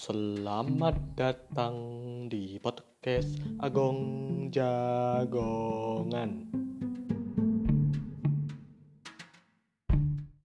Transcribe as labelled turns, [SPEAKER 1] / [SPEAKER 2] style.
[SPEAKER 1] Selamat datang di podcast Agong Jagongan.